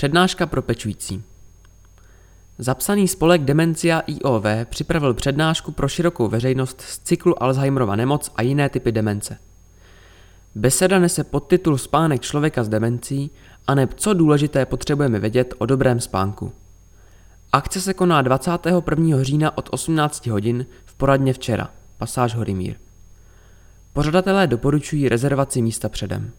Přednáška pro pečující. Zapsaný spolek Demencia IOV připravil přednášku pro širokou veřejnost z cyklu Alzheimerova nemoc a jiné typy demence. Beseda nese podtitul Spánek člověka s demencí a neb co důležité potřebujeme vědět o dobrém spánku. Akce se koná 21. října od 18 hodin v poradně včera, pasáž Horimír. Pořadatelé doporučují rezervaci místa předem.